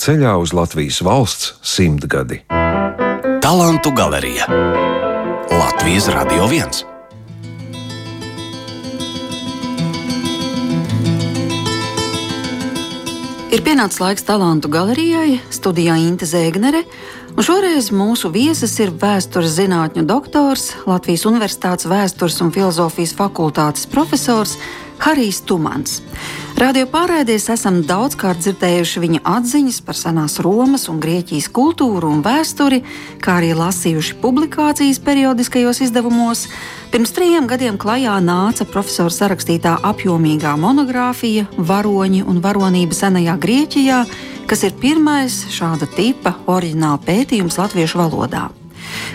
ceļā uz Latvijas valsts simtgadi. Talantu galerija Latvijas Radio 1. Ir pienācis laiks talantu galerijai, studijā Inte Zēgnere, un šoreiz mūsu viesis ir vēstures zinātņu doktors, Latvijas Universitātes vēstures un filozofijas fakultātes profesors Harijs Tumans. Radio pārēdies esam daudzkārt dzirdējuši viņa atziņas par senās Romas un Grieķijas kultūru un vēsturi, kā arī lasījuši publikācijas periodiskajos izdevumos. Pirms trījiem gadiem klajā nāca profesora sarakstītā apjomīgā monogrāfija Varoņi un varonība senajā Grieķijā, kas ir pirmais šāda tipa oriģināla pētījums latviešu valodā.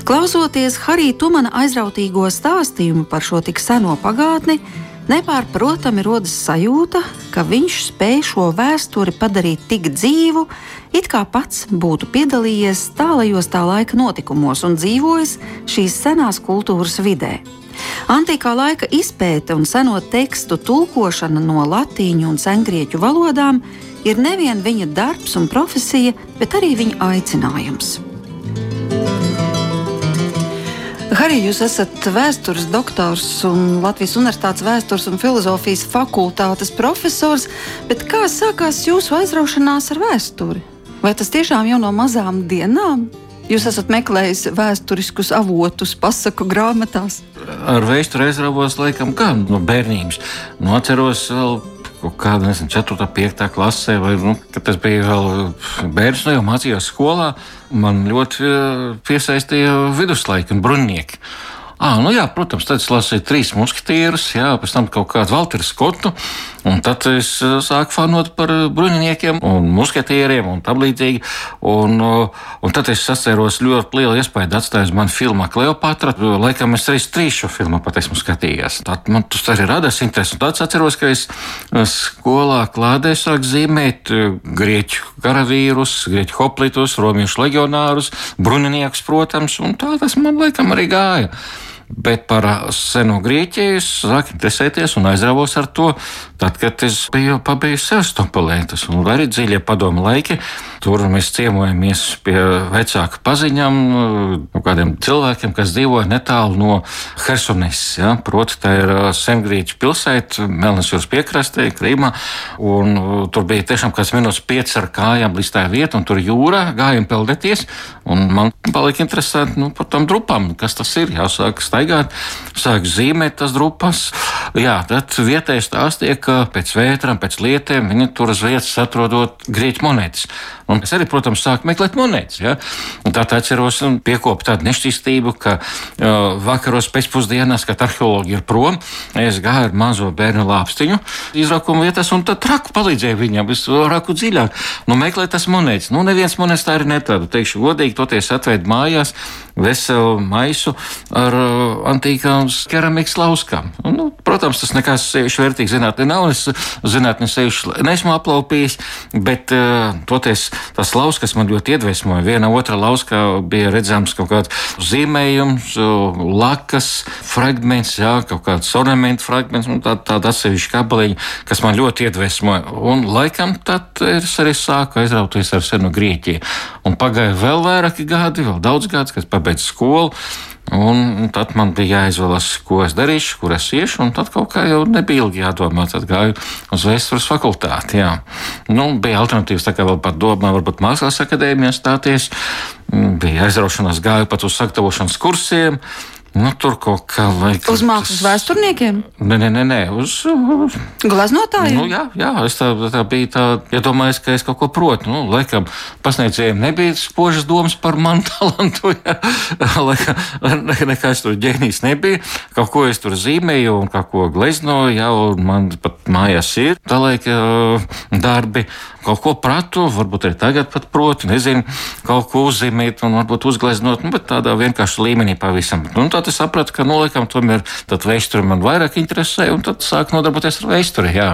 Klausoties Harija Tumana aizrautīgo stāstījumu par šo tik seno pagātni, nepārprotami rodas sajūta, ka viņš spēj šo vēsturi padarīt tik dzīvu, it kā pats būtu piedalījies tālajos tā laika notikumos un dzīvojis šīs senās kultūras vidē. Antīkā laika izpēte un seno tekstu tulkošana no latīņu un sengrieķu valodām ir nevien viņa darbs un profesija, bet arī viņa aicinājums. Harī, jūs esat vēstures doktors un Latvijas Universitātes vēstures un filozofijas fakultātes profesors, kā sākās jūsu aizraušanās ar vēsturi? Vai tas tiešām jau no mazām dienām? Jūs esat meklējis vēsturiskus avotus, pasaku grāmatās. Ar vēsturi aizrāvos laikam kā no bērnības. Nu, atceros vēl kaut kādā, nezinu, 4. 5. klasē, vai nu, tas bija vēl bērns, no jau mācījos skolā. Man ļoti eh, piesaistīja viduslaika un bruņinieki. À, nu jā, protams, tad es lasīju trīs muskatierus, jā, pēc tam kaut kādu Valteru Skotu, un tad es sāku fanot par bruņiniekiem un muskatieriem un tam līdzīgi. Un, un tad es sacēros ļoti lielu iespēju atstājis man filmā Kleopatra. Laikam es reiz trīs šo filmu pat esmu skatījies. Tad man tas arī radās interesi. Un tad es atceros, ka es skolā klādē sāku zīmēt grieķu karavīrus, grieķu hoplitus, romiešu legionārus, bruņiniekus, protams, un tā tas man laikam arī gāja. Bet par seno Grieķiju es sāku interesēties un aizrāvos ar to, tad, kad es biju pabeidzis Sevastopolētas un arī dziļie padomu laiki. Tur mēs ciemojamies pie vecāku paziņām, no kādiem cilvēkiem, kas dzīvoja netālu no Helsones. Ja? Proti, tā ir Sengrīķa pilsēta, Melnas jūras piekrastē, Krīmā. Un tur bija tiešām kāds minūtes pieci ar kājām līdz tā vieta, un tur jūra gājām peldēties. Man palika interesanti nu, par tām drupām, kas tas ir. Jāsāk staigāt, sāk zīmēt tas drupas. Jā, tad vietējais stāstīja, ka pēc vētrām, pēc lietiem viņi tur uz vietas atrodot grieķu monētas. Un es arī, protams, sāku meklēt monētas. Ja? Tad atceros un piekopu tādu nešķīstību, ka uh, vakaros pēcpusdienās, kad arheologi ir prom, es gāju ar mazo bērnu lāpstiņu izrakuma vietas, un tad traku palīdzēju viņam. Es raku dziļāk, nu meklēt tas monētas. Nu, neviens monētas tā arī netradu. Teikšu godīgi, toties atved mājās veselu maisu ar uh, antīkām keramikas lauskām. Nu, protams, tas nekas sevišķi vērtīgs zinātnē nav. Es zinātnē sevišķi nesmu aplaupījis, bet uh, toties tas lauks, kas man ļoti iedvesmoja. Viena otra lauska bija redzams kaut kāds zīmējums, lakas fragments, jā, kaut kāds ornamentu fragments, un tā, tāda atsevišķa kabeliņa, kas man ļoti iedvesmoja. Un laikam tad es arī sāku aizrauties ar senu Grieķiju. Un pagāja vēl vairāki gadi, vēl daudz gadus, kad pabeidzu skolu. Un tad man bija jāizvēlas, ko es darīšu, kur es iešu. Un tad kaut kā jau nebija ilgi jādomā. Tad gāju uz vēstures fakultāti. Jā. Nu, bija alternatīvas, tā kā vēl par domā, varbūt mākslās akadēmijā stāties. Bija aizraušanās, gāju pat uz sagatavošanas kursiem. Nu, tur kaut kā vajag. Uz mākslas vēsturniekiem? Nē, nē, nē, nē. uz. Glaznotājiem? Nu, jā, jā, es tā, tā biju tā, iedomājies, ja ka es kaut ko protu. Nu, laikam, pasniedzējiem nebija spožas domas par manu talantu. Laikam, nekāds tur ģēnijs nebija. Kaut ko es tur zīmēju un kaut ko gleznoju, jā, un man pat mājās ir tā laika darbi. Kaut ko pratu, varbūt arī tagad pat protu, nezinu, kaut ko uzzīmēt un varbūt uzgleznot, nu, bet tādā vienkārši līmenī pavisam. Un tad es sapratu, ka nu, laikam, tomēr vēsture man vairāk interesē, un tad sāku nodarboties ar vēsturi. Jā.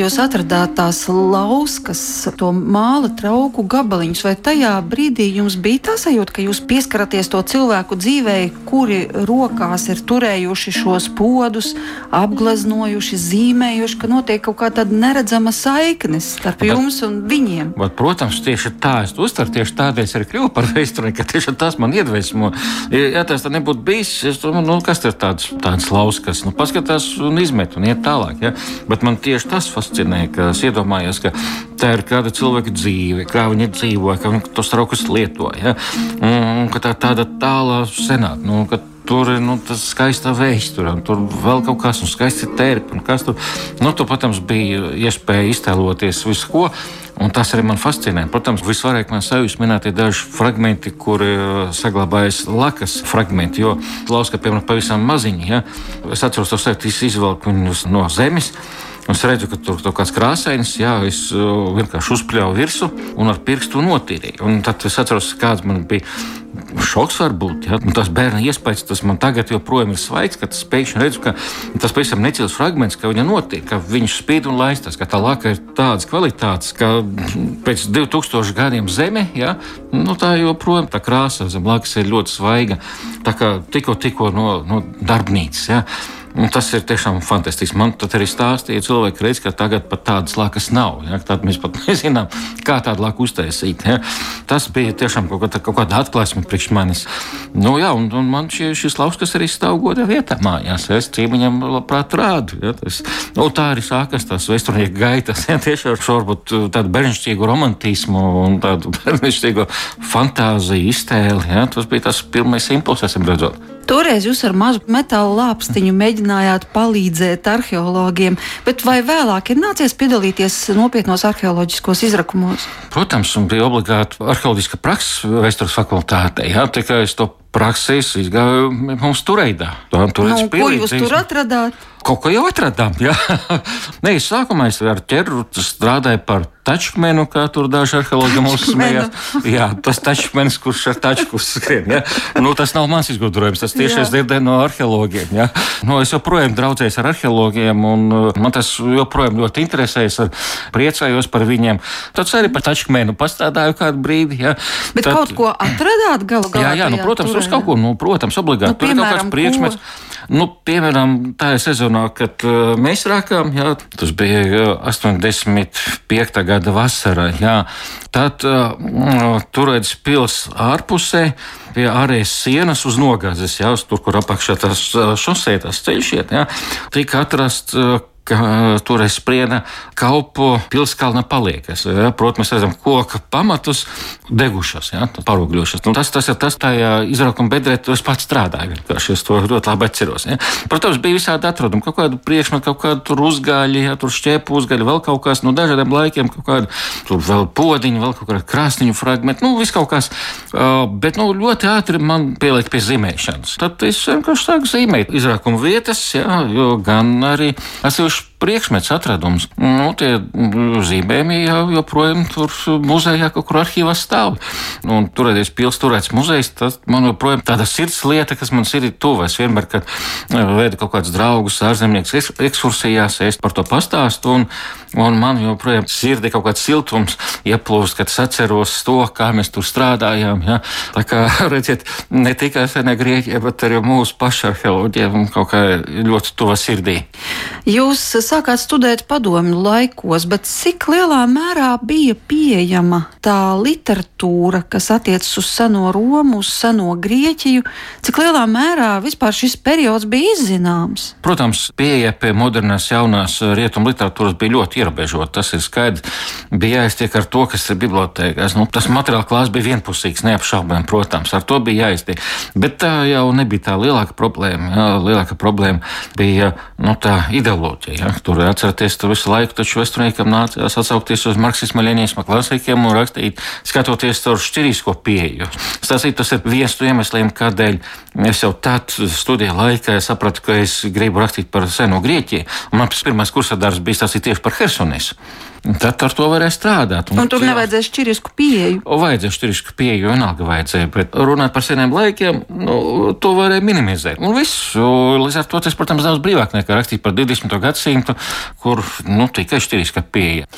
Jūs atradāt tās lauskas, to māla trauku gabaliņus, vai tajā brīdī jums bija tā sajūta, ka jūs pieskaraties to cilvēku dzīvei, kuri rokās ir turējuši šos podus, apgleznojuši, zīmējuši, ka notiek kaut kāda neredzama saikne starp jums un viņiem? Bet, protams, tieši tā es to uztveru, tieši tādēļ es arī kļuvu par vēsturnieku, ka tieši tas man iedvesmo. Ja tas tā nebūtu bijis, es domāju, nu, kas ir tāds, tāds lauskas, nu, paskatās un izmet un iet tālāk. Ja? Bet man tieši tas fascinē, ka es iedomājos, ka tā ir kāda cilvēka dzīve, kā viņi dzīvo, kā viņi tos traukus lieto. Ja? Un ka tā ir tāda tālā senāta. Nu, Tur ir nu, tas skaists vēsture, un tur vēl kaut kas tāds - skaisti terpi. Tur, nu, tur, protams, bija iespēja iztēloties visu, ko. Un tas arī man fascinē. Protams, visvairāk man sajūta minētie daži fragmenti, kur uh, saglabājas lakas fragmenti. Jo lauska, piemēram, pavisam maziņi. Ja? Es atceros, to sevi izvelku viņus no zemes. Es redzu, ka tur kaut kāds krāsains, jā, es vienkārši uzpļāvu virsmu un ar pirkstu notīrīju. Un tad es atceros, kāds man bija šoks varbūt. Ja? Un tas bērna iespējas, tas man tagad joprojām ir svaigs, ka tas pēkšņi redzu, ka tas pavisam necils fragments, ka viņa notiek, ka viņš spīd un laistās, ka tā laka ir tādas kvalitātes, ka pēc 2000 gadiem zeme, ja? nu, tā joprojām tā krāsa zem lakas ir ļoti svaiga. Tā kā tikko, tikko no, no darbnīcas. Ja? Un tas ir tiešām fantastiski. Man tad arī stāstīja cilvēki, redz, ka tagad pat tādas lakas nav. Ja? Tad mēs pat nezinām, kā tādu laku uztaisīt. Ja? Tas bija tiešām kaut, kā, kaut kāda atklāsme priekš manis. Nu, jā, un, un man šie, šis lauks, kas arī stāv godā vietā mājās, es ciemiņam labprāt rādu. Ja? Tas, nu, tā arī sākas tās vēsturnieku gaitas. Ja? Tieši ar šo varbūt tādu bērnišķīgu romantismu un tādu bērnišķīgu fantāziju iztēli. Ja? Tas bija tas pirmais impulss, esam redzot. Toreiz jūs ar mazu metāla lāpstiņu mēģinājāt palīdzēt arheologiem, bet vai vēlāk ir nācies piedalīties nopietnos arheoloģiskos izrakumos? Protams, un bija obligāti arheoloģiska praksa vēstures fakultātē. Jā, tikai es to praksīs izgāju mums turēdā. Tur nu, ko jūs tur atradāt? Kaut ko jau atradām. Jā. Nē, sākumā es ar ķeru strādāju par tačmenu, kā tur daži arheologi mums smējās. Jā, tas tačmenis, kurš ar tačku skrien. Ja? Nu, tas nav mans izgudrojums, tas tieši es dzirdēju no arheologiem. Ja? Nu, es joprojām draudzējos ar arheologiem, un uh, man tas joprojām ļoti interesē. Es priecājos par viņiem. Tad arī par tačmenu pastādāju kādu brīdi. Ja? Bet Tad, kaut ko atradāt galu galā? Jā, jā, nu, protams, tur kaut ko, nu, protams, obligāti. Nu, piemēram, tur ir kaut kāds priekšmets. Ko? Nu, piemēram, tā ir sezonā, kad uh, mēs rākām, jā, tas bija 85. gada vasarā. Jā. Tad uh, turēts pils ārpusē. Pie ārējas sienas uz nogāzes, jau tur, kur apakšā tas šosei, tas ceļš iet, jā, tika atrasts ka tur aiz sprieda kalpu pilskalna paliekas. Ja? Protams, mēs redzam koka pamatus degušas, ja? parūgļošas. Nu, tas, tas ir tas, tajā izraukuma bedrē, tur es pats strādāju. Es to ļoti labi atceros. Ja? Protams, bija visādi atradumi, kaut kādu priekšmetu, kaut kādu tur uzgaļi, ja? tur šķēpu uzgaļi, vēl kaut kas no dažādiem laikiem, kaut kādu tur vēl podiņu, vēl kaut kādu krāsniņu fragmentu, nu, viss kaut kas. Uh, bet nu, ļoti ātri man pielikt pie zīmēšanas. Tad es vienkārši sāku zīmēt izraukuma vietas, ja? jo gan arī esmu Mas priekšmets atradums. Nu, tie zīmējumi jau joprojām tur muzejā, kaut kur arhīvā stāv. Nu, un turēties pils, turēts muzejs, tas man joprojām tāda sirds lieta, kas man ir tuva. Es vienmēr, kad e, veidu kaut kādus draugus, ārzemniekus ekskursijās, es par to pastāstu, un, un man joprojām sirdī kaut kāds siltums ieplūst, kad es atceros to, kā mēs tur strādājām. Ja? Tā kā, redziet, ne tikai senē Grieķijā, bet arī mūsu pašu arheoloģiem kaut kā ļoti tuva sirdī. Jūs sākāt studēt padomju laikos, bet cik lielā mērā bija pieejama tā literatūra, kas attiecas uz seno Romu, uz seno Grieķiju, cik lielā mērā vispār šis periods bija izzināms? Protams, pieeja pie modernās jaunās rietumu literatūras bija ļoti ierobežota. Tas ir skaidrs. Bija jāiztiek ar to, kas ir bibliotekās. Nu, tas materiāla klāsts bija vienpusīgs, neapšaubām, protams, ar to bija jāiztiek. Bet tā jau nebija tā lielākā problēma. Jā, lielākā problēma bija nu, tā ideoloģija. Jā. Tur atcerieties, tur visu laiku taču vēsturniekam nācās atsaukties uz marksismu, lenismu klasikiem un rakstīt, skatoties caur šķirīsko pieeju. Stāstīt, tas ir viens no iemesliem, kādēļ es jau tad studiju laikā sapratu, ka es gribu rakstīt par seno Grieķiju. Un mans pirmais kursa darbs bija tas tieši par Helsonis. Tad ar to varēja strādāt. Un, un tur nevajadzēja šķirisku pieeju. Vajadzēja šķirisku pieeju, vienalga vajadzēja, bet runāt par seniem laikiem, nu, to varēja minimizēt. Un viss, līdz ar to tas, protams, daudz brīvāk nekā rakstīt par 20. gadsimtu, kur nu, tikai šķiriska pieeja.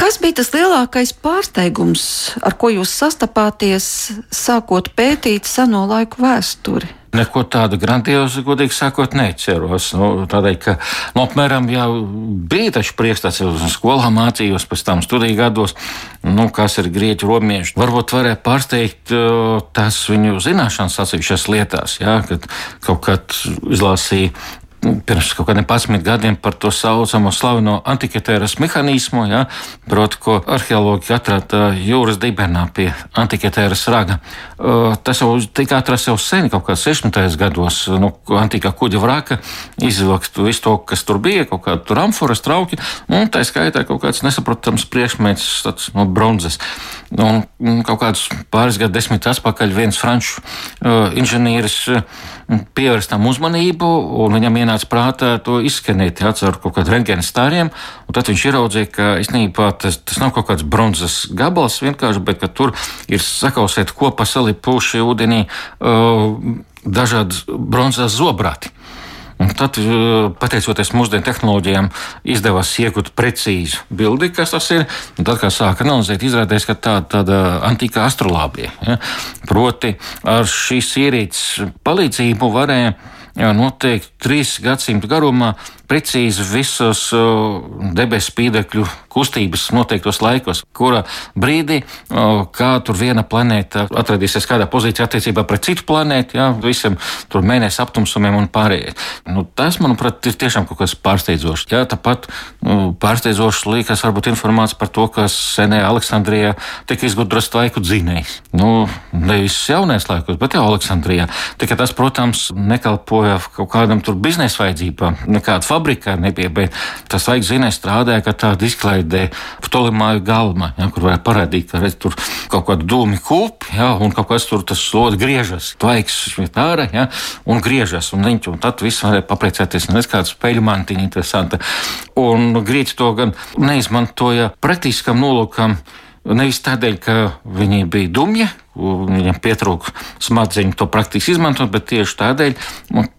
Kas bija tas lielākais pārsteigums, ar ko jūs sastapāties, sākot pētīt seno laiku vēsturi? Neko tādu grandiozu, godīgi sakot, neceros. Nu, tādēļ, ka nu, apmēram jau bija taču priekšstats, jau skolā mācījos, pēc tam studiju gados, nu, kas ir grieķu romieši. Varbūt varēja pārsteigt tās viņu zināšanas atsevišķās lietās, jā, kad kaut kad izlasīja pirms kaut kādiem 11 gadiem par to saucamo slaveno antiketēras mehānismu, ja, proti, ko arheologi atrada jūras dibenā pie antiketēras raga. Tas jau tika atrasts jau sen, kaut kādā 60. gados, nu, antīkā kuģa vraka, izvilkt visu to, kas tur bija, kaut kādu tur amforas trauki, un tā skaitā kaut kāds nesaprotams priekšmets no bronzas. Un, kaut kādus pāris gadus desmit atpakaļ viens franču uh, inženieris pievērst tam uzmanību, un viņam ienāca prātā to izskanēt caur kaut kādiem rentgena stāriem. Tad viņš ieraudzīja, ka īstenībā tas, tas nav kaut kāds bronzas gabals vienkārši, bet tur ir sakausēti kopā salipuši ūdenī uh, dažādi bronzas zobrati. Un tad, eh, pateicoties mūsdienu tehnoloģijām, izdevās iegūt precīzu bildi, kas tas ir. Tad, kad sāka analizēt, izrādījās, ka tā ir tāda antīkā astrolābija. Ja? Proti, ar šīs ierīces palīdzību varēja noteikti trīs gadsimtu garumā precīzi visus debesu spīdekļu kustības noteiktos laikos, kura brīdī, kā tur viena planēta atradīsies kādā pozīcijā attiecībā pret citu planētu, jā, visam tur mēnesi aptumsumiem un pārējiem. Nu, tas, manuprāt, ir tiešām kaut kas pārsteidzošs. Jā, tāpat nu, pārsteidzošs liekas varbūt informācija par to, kas senē Aleksandrijā tika izgudrots laiku dzinējs. Nu, nevis jaunais laikos, bet jau Aleksandrijā. Tikai tas, protams, nekalpoja kaut kādam tur biznesa vajadzībām, nekāda fabrikā nebija, bet tas vajag zināt, strādāja, ka tāda izklaidē Ptolemāju galma, ja, kur varēja parādīt, ka redz, tur kaut kāda dūmi kūp, ja, un kaut kas tur tas slodzi griežas, tvaiks šeit ārā, ja, un griežas, un viņš, un tad viss varēja papriecāties, un es kādu spēļu mantiņu interesanti. Un grieķi to gan neizmantoja praktiskam nolūkam, Nevis tādēļ, ka viņi bija dumji, viņiem pietrūka smadzeņu to praktiski izmantot, bet tieši tādēļ,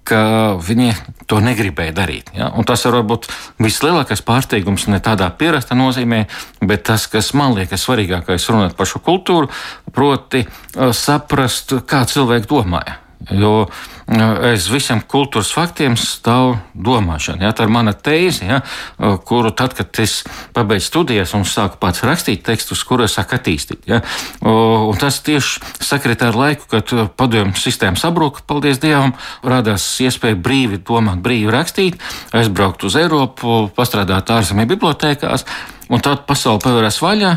ka viņi to negribēja darīt. Ja? Un tas var būt vislielākais pārsteigums ne tādā pierasta nozīmē, bet tas, kas man liekas svarīgākais runāt par šo kultūru, proti saprast, kā cilvēki domāja. Jo aiz visiem kultūras faktiem stāv domāšana. Ja, tā ir mana tēze, ja, kuru tad, kad es pabeidzu studijas un sāku pats rakstīt tekstus, kurus sāku attīstīt. Ja, un tas tieši sakrit ar laiku, kad padomju sistēma sabruka, paldies Dievam, radās iespēja brīvi domāt, brīvi rakstīt, aizbraukt uz Eiropu, pastrādāt ārzemju bibliotekās, un tad pasaule pavērās vaļā.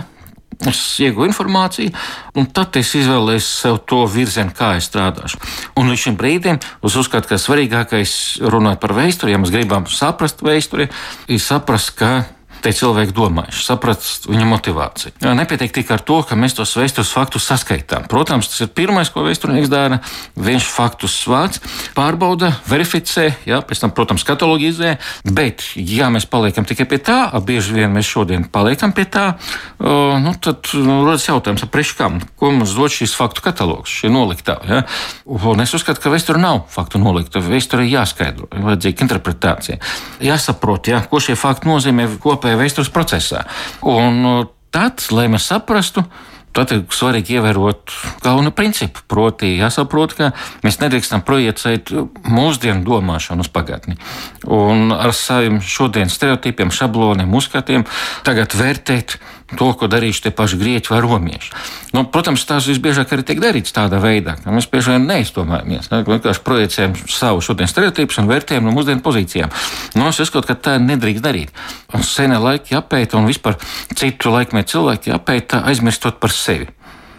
Es iegūstu informāciju, un tad es izvēlējos sev to virzienu, kā es strādāšu. Un līdz šim brīdim es uzskatu, ka svarīgākais runāt par vēsturi, ja mēs gribam saprast vēsturi, ir saprast, ka te cilvēki domājuši, saprast viņa motivāciju. Nepietiek tikai ar to, ka mēs tos vēstures faktus saskaitām. Protams, tas ir pirmais, ko vēsturnieks dara. Viņš faktus vāc, pārbauda, verificē, jā, pēc tam, protams, katalogizē. Bet, ja mēs paliekam tikai pie tā, bieži vien mēs šodien paliekam pie tā, nu, tad nu, rodas jautājums, kam, ko mums dod šīs faktu katalogs, šie noliktā. Ja? Un es uzskatu, ka vēsture nav faktu nolikta. Vēsture ir jāskaidro, vajadzīga interpretācija. Jāsaprot, ja, ko šie fakti nozīmē kopā kopējā vēstures procesā. Un uh, tad, lai mēs saprastu, Tad ir svarīgi ievērot galveno principu. Proti, jāsaprot, ka mēs nedrīkstam projicēt mūsdienu domāšanu uz pagātni. Un ar saviem šodienas stereotipiem, šabloniem, uzskatiem tagad vērtēt to, ko darījuši tie paši grieķi vai romieši. Nu, protams, tas visbiežāk arī tiek darīts tādā veidā, ka mēs bieži vien neizdomājamies. Ne? Vienkārši projicējam savu šodienas stereotipus un vērtējam no mūsdienu pozīcijām. Nu, es uzskatu, ka tā nedrīkst darīt. Un sena laika jāpēta un vispār citu laikmetu cilvēku jāpēta aizmirstot par sevi.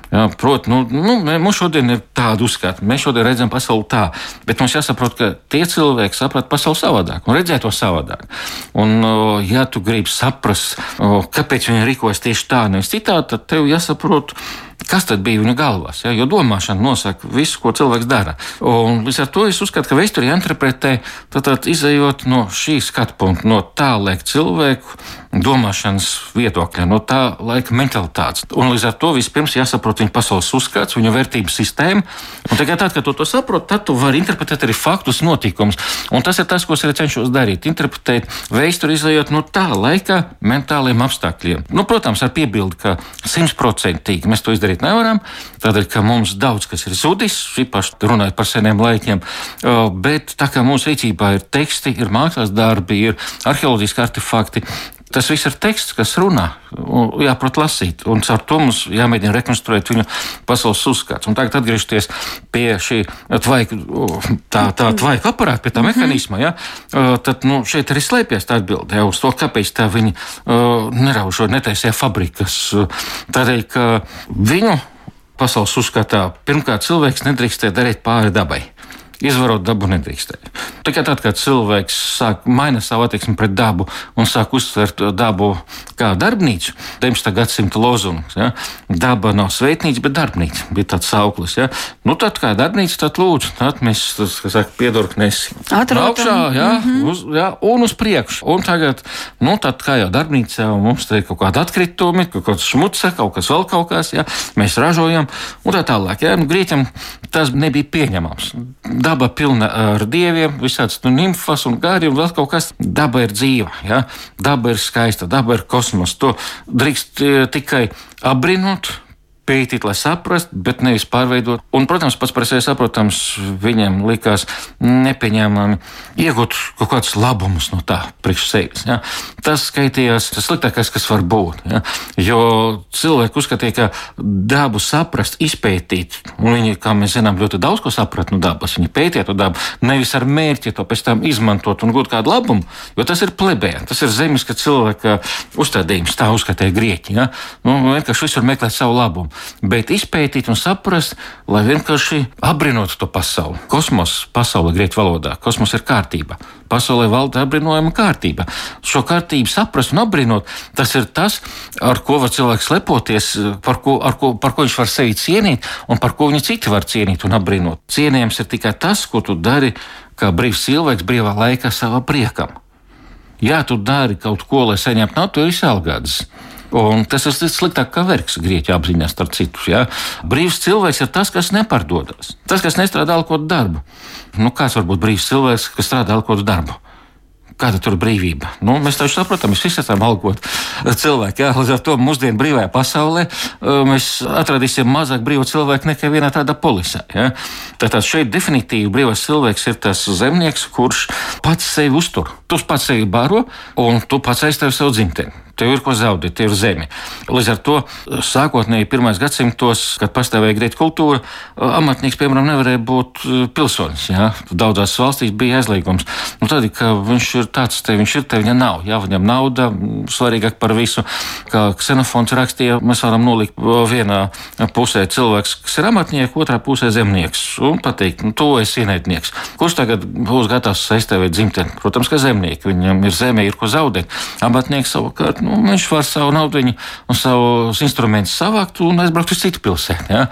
Protams, nu, nu, mums šodien ir tāda uzskata. Mēs šodien redzam pasauli tā, bet mums jāsaprot, ka tie cilvēki saprot pasauli savādāk un redzē to savādāk. Un, ja tu gribi saprast, kāpēc viņi rīkojas tieši tā, nevis citādi, tad tev jāsaprot. Kas tad bija viņa galvās? Ja? Jo domāšana nosaka visu, ko cilvēks dara. Un līdz ar to es uzskatu, ka vēsture jāinterpretē, tad, tad izējot no šī skatu punkta, no tā, lai cilvēku domāšanas viedokļa, no tā laika mentalitātes. Un līdz ar to vispirms jāsaprot viņa pasaules uzskats, viņa vērtību sistēma. Un tikai tad, kad tu to saproti, tad tu vari interpretēt arī faktus, notikumus. Un tas ir tas, ko es arī cenšos darīt. Interpretēt vēsturi, izējot no tā laika mentāliem apstākļiem. Nu, protams, ar piebildi, ka simtprocentīgi mēs to izdarīt nevaram, tādēļ, ka mums daudz kas ir zudis, īpaši runājot par seniem laikiem. Bet tā kā mūsu rīcībā ir teksti, ir mākslas darbi, ir arheoloģiski artefakti, Tas viss ir teksts, kas runā, jāprot lasīt, un ar to mums jāmēģina rekonstruēt viņu pasaules uzskats. Un tagad atgriežoties pie šī tvaika, tā, tā tvaika aparāta, pie tā -hmm. mehānisma, ja, tad nu, šeit arī slēpjas tā atbilde ja, uz to, kāpēc tā viņi uh, neraužo netaisīja fabrikas. Tādēļ, ka viņu pasaules uzskatā pirmkārt cilvēks nedrīkstēja darīt pāri dabai. Izvarot dabu nedrīkstēja. Tikai tad, kad cilvēks sāk mainīt savu attieksmi pret dabu un sāk uztvert dabu kā darbnīcu, 19. gadsimta lozungs, ja? daba nav sveitnīca, bet darbnīca bija tāds sauklis. Ja? Nu, tad kā darbnīca, tad lūdzu, tad mēs, kas saka, piedurknēs augšā, ja? Mm -hmm. uz, ja? un uz priekšu. Un tagad, nu, tad kā jau darbnīcā mums te ir kaut kāda atkritumi, kaut kāds šmuce, kaut kas vēl kaut kas, ja? mēs ražojam un tā tālāk. Ja? Nu, Grieķiem tas nebija pieņemams daba pilna ar dieviem, visādas nu, nimfas un gari un vēl kaut kas. Daba ir dzīva, ja? daba ir skaista, daba ir kosmos. To drīkst tikai apbrīnot, pētīt, lai saprastu, bet nevis pārveidot. Un, protams, pats par sevi saprotams, viņiem likās nepieņēmami iegūt kaut kādus labumus no tā priekš sevis. Ja? Tas skaitījās tas sliktākais, kas var būt. Ja? Jo cilvēki uzskatīja, ka dabu saprast, izpētīt, un viņi, kā mēs zinām, ļoti daudz ko saprat no dabas. Viņi pētīja to dabu, nevis ar mērķi to pēc tam izmantot un gūt kādu labumu, jo tas ir plebē, tas ir zemiska cilvēka uzstādījums, tā uzskatīja Grieķi. Ja? Nu, vienkārši visur meklēt savu labumu bet izpētīt un saprast, lai vienkārši apbrinotu to pasauli. Kosmos, pasaule grieķu valodā, kosmos ir kārtība. Pasaulē valda apbrīnojama kārtība. Šo kārtību saprast un apbrīnot, tas ir tas, ar ko var cilvēks lepoties, par ko, ko, par ko viņš var sevi cienīt un par ko viņi citi var cienīt un apbrīnot. Cienījams ir tikai tas, ko tu dari kā brīvs cilvēks brīvā laikā savam priekam. Ja tu dari kaut ko, lai saņemtu naudu, tu esi algāds. Un tas ir sliktāk kā vergs grieķu apziņā, starp citu. Ja? Brīvs cilvēks ir tas, kas nepardodas. Tas, kas nestrādā kādu darbu. Nu, kāds var būt brīvs cilvēks, kas strādā kādu darbu? Kāda tur ir brīvība? Nu, mēs taču saprotam, mēs visi esam algot cilvēki. Jā, līdz ar to mūsdienu brīvajā pasaulē uh, mēs atradīsim mazāk brīvu cilvēku nekā vienā tādā polisā. Jā. Tātad šeit definitīvi brīvais cilvēks ir tas zemnieks, kurš pats sevi uztur. Tu pats sevi baro un tu pats aizstāvi savu dzimteni. Tev ir ko zaudēt, tev ir zeme. Līdz ar to sākotnēji pirmais gadsimtos, kad pastāvēja grieķu kultūra, amatnieks, piemēram, nevarēja būt e, pilsonis. Ja? Daudzās valstīs bija aizliegums. Nu, tad, viņš ir tāds, te viņš ir, te viņa nav. Jā, viņam nauda svarīgāk par visu. Kā ksenofons rakstīja, mēs varam nolikt vienā pusē cilvēks, kas ir amatnieks, otrā pusē zemnieks. Un pateikt, nu, tu esi ienaidnieks. Kurš tagad būs gatavs aizstāvēt dzimteni? Protams, ka zemnieki. Viņam ir zeme, ir ko zaudēt. Amatnieks savukārt. Nu, nu, viņš var savu naudu un savus instrumentus savākt un aizbraukt uz citu pilsētu. Ja?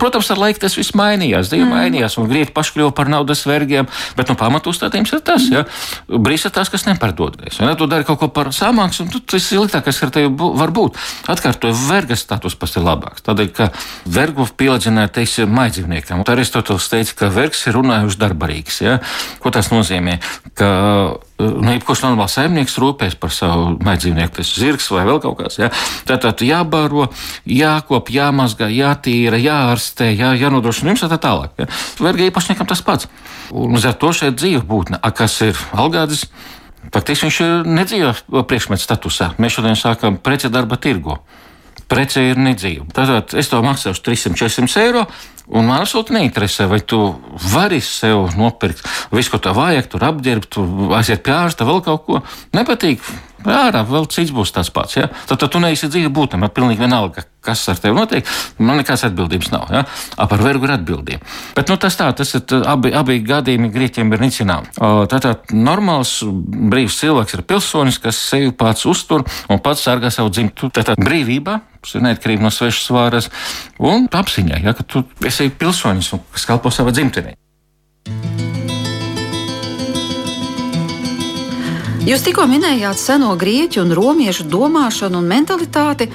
Protams, ar laiku tas viss mainījās. Dzīve mm. mainījās, un grieķi paši kļuva par naudas vergiem. Bet nu, pamatustādījums ir tas, ja? brīvs ir tas, kas nepārdodas. Ja tu dari kaut ko par samāks, un tas ir sliktākais, kas ar tevi var būt. Atkārtoju, vergas status pats ir labāks. Tādēļ, ka vergu pielādzināt, teiksim, maidzīvniekam. Aristotelis teica, ka vergs ir runājuši darbarīgs. Ja? Ko tas nozīmē? Ka nu, jebkurš normāls saimnieks rūpēs par savu maidzīvnieku, tas ir zirgs vai vēl kaut kāds. Ja? Tātad jābaro, jākop, jāmazgā, jātīra, jāārstē, jā, jānodrošina jums tā tālāk. Ja? Verga īpašniekam tas pats. Un uz ar to šeit dzīve būtne, A, kas ir algādis. Faktiski viņš ir nedzīvo priekšmetu statusā. Mēs šodien sākam preci darba tirgu. Prece ir nedzīva. Tātad es to maksāšu 300-400 eiro, Un man absolūti neinteresē, vai tu vari sev nopirkt visu, ko tev vajag, tur apģērbt, aiziet pie ārsta, vēl kaut ko. Nepatīk. Ārā vēl cits būs tāds pats. Ja? Tad, tad tu neesi dzīve būtne. Man pilnīgi vienalga, kas ar tevi notiek. Man nekādas atbildības nav. Ja? A, par vergu ir atbildība. Bet nu, tas tā, tas ir abi, abi gadījumi grieķiem ir nicināmi. Tātad normāls brīvs cilvēks ir pilsonis, kas sevi pats uztur un pats sargā savu dzimtu. Tātad brīvība kas ir neatkarīga no svešas vāras, un apziņā, ja, ka tu esi pilsonis, kas kalpo savai dzimtenei. Jūs tikko minējāt seno grieķu un romiešu domāšanu un mentalitāti,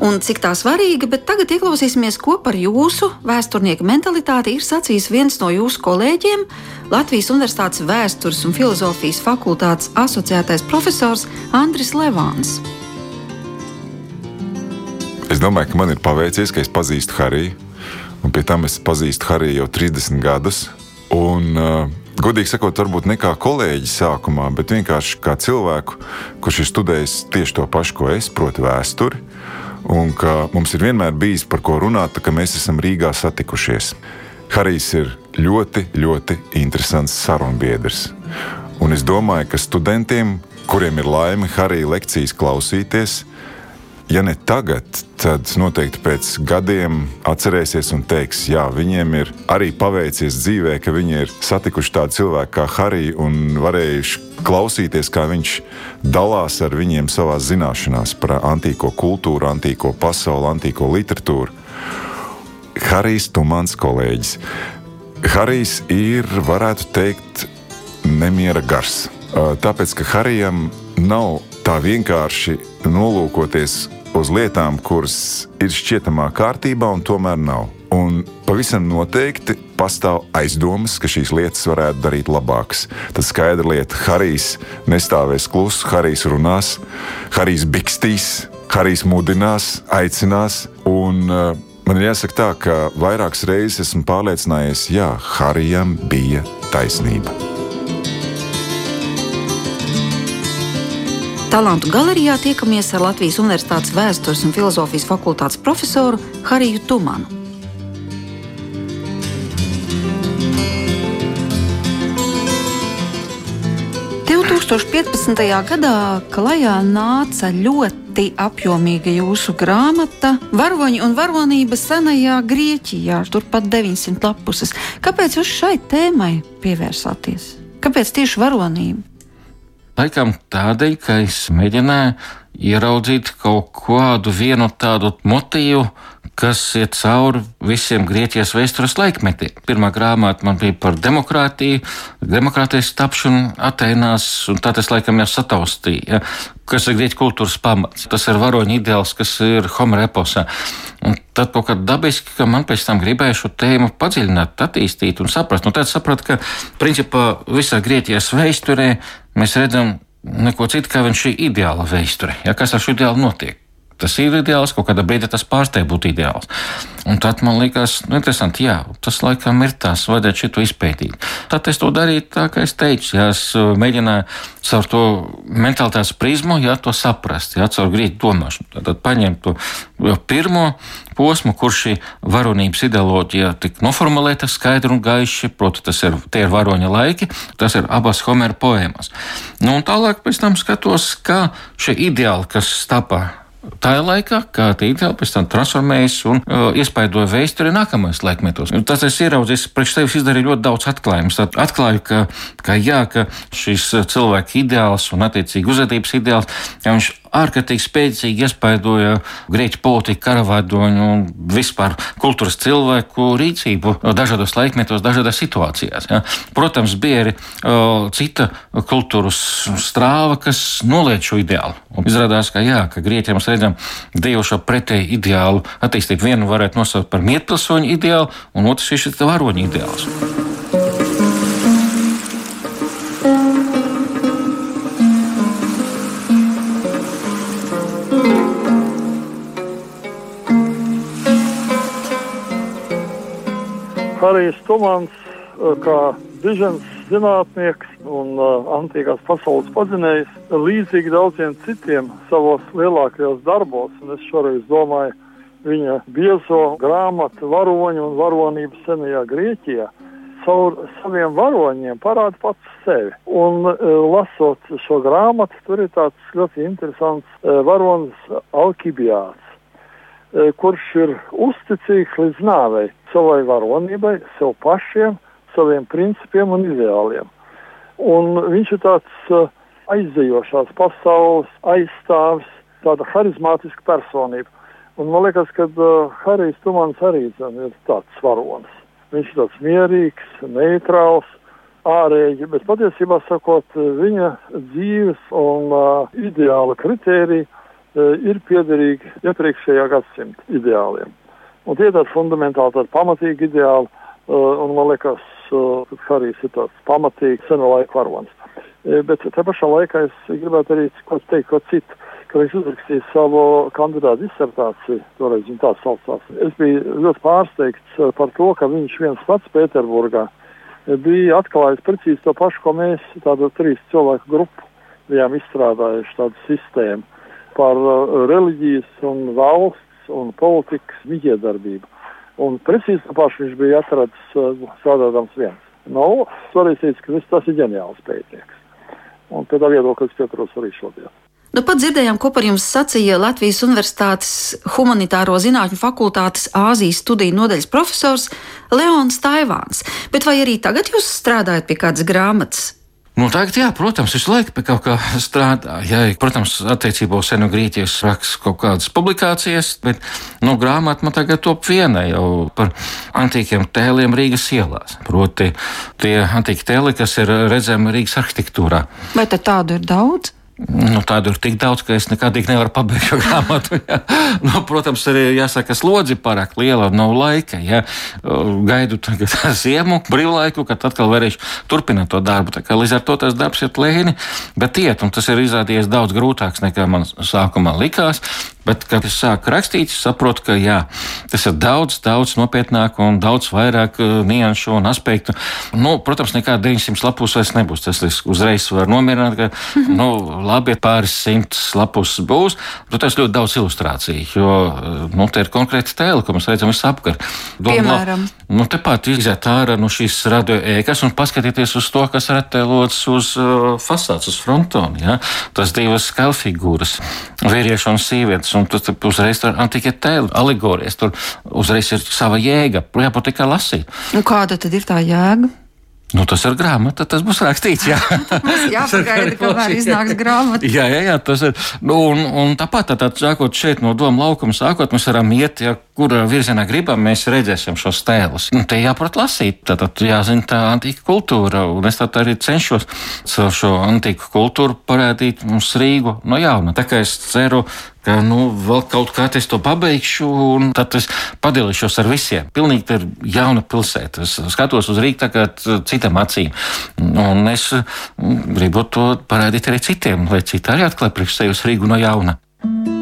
un cik tā svarīga, bet tagad ieklausīsimies, ko par jūsu vēsturnieku mentalitāti ir sacījis viens no jūsu kolēģiem, Latvijas Universitātes vēstures un filozofijas fakultātes asociētais profesors Andris Levāns. Es domāju, ka man ir paveicies, ka es pazīstu Hariju, un pie tam es pazīstu Hariju jau 30 gadus. Un, uh, Godīgi sakot, varbūt ne kā kolēģis sākumā, bet vienkārši kā cilvēku, kurš ir studējis tieši to pašu, ko es, proti, vēsturi. Un ka mums ir vienmēr bijis par ko runāt, ka mēs esam Rīgā satikušies. Harijs ir ļoti, ļoti interesants sarunbiedrs. Un es domāju, ka studentiem, kuriem ir laime Harija lekcijas klausīties, ja ne tagad, tad noteikti pēc gadiem atcerēsies un teiks, jā, viņiem ir arī paveicies dzīvē, ka viņi ir satikuši tādu cilvēku kā Harija un varējuši klausīties, kā viņš dalās ar viņiem savā zināšanās par antīko kultūru, antīko pasauli, antīko literatūru. Harijs Tumans kolēģis. Harijs ir, varētu teikt, nemiera gars. Tāpēc, ka Harijam nav tā vienkārši nolūkoties uz lietām, kuras ir šķietamā kārtībā un tomēr nav. Un pavisam noteikti pastāv aizdomas, ka šīs lietas varētu darīt labākas. Tad skaidra lieta, Harijs nestāvēs klusu, Harijs runās, Harijs bikstīs, Harijs mudinās, aicinās. Un, uh, man ir jāsaka tā, ka vairākas reizes esmu pārliecinājies, ka Harijam bija taisnība. Talantu galerijā tiekamies ar Latvijas Universitātes vēstures un filozofijas fakultātes profesoru Hariju Tumanu. gadā klajā nāca ļoti apjomīga jūsu grāmata Varoņi un varonība senajā Grieķijā, turpat 900 lapuses. Kāpēc jūs šai tēmai pievērsāties? Kāpēc tieši varonība? Laikam tādēļ, ka es mēģināju ieraudzīt kaut kādu vienu tādu motīvu, kas iet cauri visiem Grieķijas vēstures laikmetiem. Pirmā grāmata man bija par demokrātiju, demokrātijas tapšanu Atēnās, un tā tas laikam jau sataustīja. Ja? Kas ir grieķu kultūras pamats? Tas ir varoņu ideāls, kas ir Homera eposā. Un tad kaut kā dabiski, ka man pēc tam gribēja šo tēmu padziļināt, attīstīt un saprast. Nu, tad sapratu, ka principā visā Grieķijas vēsturē mēs redzam neko citu kā šī ideāla vēsture. Ja, kas ar šo ideālu notiek? Tas ir ideāls, kaut kādā brīdī tas pārsteidz būt ideāls. Un tad man liekas, nu, interesanti, jā, tas laikam ir tas, vajadzētu šito izpētīt. Tad es to darīju tā, kā es teicu, jā, es uh, mēģināju caur to mentalitātes prizmu, jā, to saprast, jā, caur grīķu domāšanu. Tad paņemt to pirmo posmu, kur šī varonības ideoloģija tika noformulēta skaidri un gaiši, proti, tas ir, tie ir varoņa laiki, tas ir abas Homera poēmas. Nu, un tālāk pēc tam skatos, kā šie ideāli, kas stapa tajā laikā, kā tīkli pēc tam transformējas un uh, iespaidoja vēsturi nākamajos laikmetos. Un tas es ieraudzīju, priekš tevis izdarīju ļoti daudz atklājumus. Atklāju, ka, ka, jā, ka šis cilvēka ideāls un attiecīgi uzvedības ideāls, ja viņš ārkārtīgi spēcīgi iespaidoja grieķu politiku, karavadoņu un vispār kultūras cilvēku rīcību dažādos laikmetos, dažādās situācijās. Ja. Protams, bija arī o, cita kultūras strāva, kas noliedz šo ideālu. Un izrādās, ka, jā, ka grieķiem mēs redzam divu šo pretēju ideālu attīstību. Vienu varētu nosaukt par mierpilsoņu ideālu, un otrs ir šis varoņu ideāls. Harijs Tumans, eh, kā dižens zinātnieks un uh, antīkās pasaules pazinējs, līdzīgi daudziem citiem savos lielākajos darbos, un es šoreiz domāju, viņa biezo grāmatu varoņu un varonību senajā Grieķijā. Caur saviem varoņiem parāda pats sevi. Un, uh, lasot šo grāmatu, tur ir tāds ļoti interesants uh, varonis Alkibijāts. E, kurš ir uzticīgs līdz nāvei savai varonībai, sev pašiem, saviem principiem un ideāliem. Un viņš ir tāds uh, aizdejošās pasaules aizstāvis, tāda harizmātiska personība. Un man liekas, ka uh, Harijs Tumans arī ir tāds varonis. Viņš ir tāds mierīgs, neitrāls, ārēji, bet patiesībā sakot, viņa dzīves un uh, ideāla kritērija ir piederīgi iepriekšējā gadsimta ideāliem. Un tie ir fundamentāli, tādi pamatīgi ideāli, uh, un man liekas, ka Harijs ir tāds pamatīgs senu laiku varonis. Bet te pašā laikā es gribētu arī ko teikt, ko citu ka viņš uzrakstīja savu kandidātu disertāciju, toreiz viņa tā saucās. Es biju ļoti pārsteigts par to, ka viņš viens pats Pēterburgā bija atklājis precīzi to pašu, ko mēs, tādu trīs cilvēku grupu, bijām izstrādājuši tādu sistēmu par uh, reliģijas un valsts un politikas mijiedarbību. Un precīzi pašu viņš bija atradis uh, strādādams viens. Nu, svarīgi teikt, ka tas ir ģeniāls pētnieks. Un pie tā viedokļa es pieturos arī šodien. Nu, pat dzirdējām, ko par jums sacīja Latvijas Universitātes Humanitāro zinātņu fakultātes Āzijas studiju nodaļas profesors Leons Taivāns. Bet vai arī tagad jūs strādājat pie kādas grāmatas? Nu, tagad, jā, protams, visu laiku pie kaut kā strādā. Jā, protams, attiecībā uz senu Grieķijas rakstu kaut kādas publikācijas, bet nu, grāmata man tagad top viena jau par antīkiem tēliem Rīgas ielās. Proti, tie antīki tēli, kas ir redzami Rīgas arhitektūrā. Vai tādu ir daudz? Nu, tādu ir tik daudz, ka es nekad nevaru pabeigt šo grāmatu. Ja. Nu, protams, arī jāsaka, slodzi pārāk liela, nav laika. Ja. Gaidu tagad ziemu, brīvlaiku, kad atkal varēšu turpināt to darbu. Līdz ar to tas darbs ir lēni, bet iet, un tas ir izrādījies daudz grūtāks nekā man sākumā likās. Bet, kad es sāku rakstīt, es saprotu, ka jā, tas ir daudz, daudz nopietnāk un daudz vairāk uh, nianšu un aspektu. Nu, protams, nekā 900 lapus vairs nebūs. Tas uzreiz var nomierināt, ka nu, labi, pāris simts lapus būs. Tas ļoti daudz ilustrāciju, jo nu, te ir konkrēti tēli, ko mēs redzam visapkārt. Piemēram, nu, tepat iziet ārā no šīs radio ēkas un paskatieties uz to, kas ir attēlots uz uh, fasādes, uz frontona. Ja? Tas divas skalfigūras, vīrieši un sievietes un tas uzreiz ir antikie tēli, alegorijas. Tur uzreiz ir sava jēga, jābūt tikai lasīt. Un kāda tad ir tā jēga? Nu, tas ir grāmata, tas būs rakstīts. Jā, jā pagaidi, kamēr iznāks grāmata. Jā, jā, jā tas ir. Nu, un, un tāpat, tātad, sākot šeit no doma laukuma, sākot, mēs varam iet, ja kurā virzienā gribam, mēs redzēsim šos tēlus. Nu, te jāprot lasīt, tad jāzina tā antīka kultūra, un es tad arī cenšos caur šo antīku kultūru parādīt mums Rīgu no jauna. Tā kā es ceru, ka nu, vēl kaut kā es to pabeigšu, un tad es padalīšos ar visiem. Pilnīgi tā ir jauna pilsēta. Es skatos uz Rīgā citam acīm, un es mm, gribu to parādīt arī citiem, lai citi arī atklāj priekš sevis Rīgu no jauna. Talantu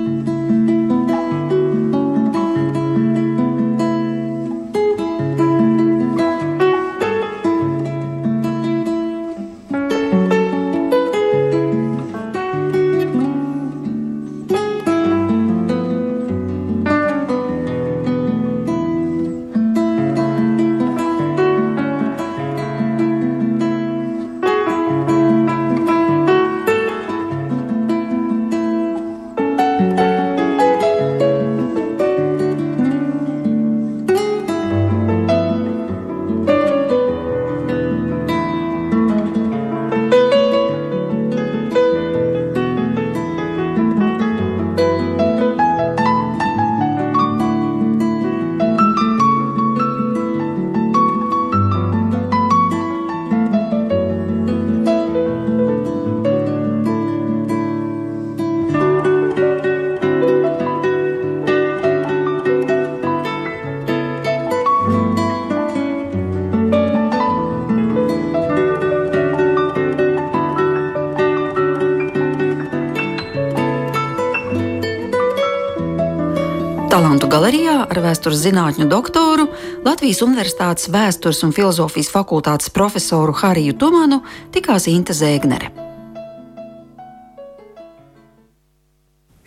ar vēstures zinātņu doktoru Latvijas Universitātes vēstures un filozofijas fakultātes profesoru Hariju Tumanu tikās Inte Zēgnere.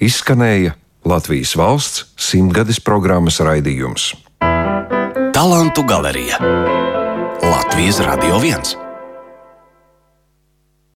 Izskanēja Latvijas valsts simtgades programmas raidījums. Talantu galerija Latvijas Radio 1.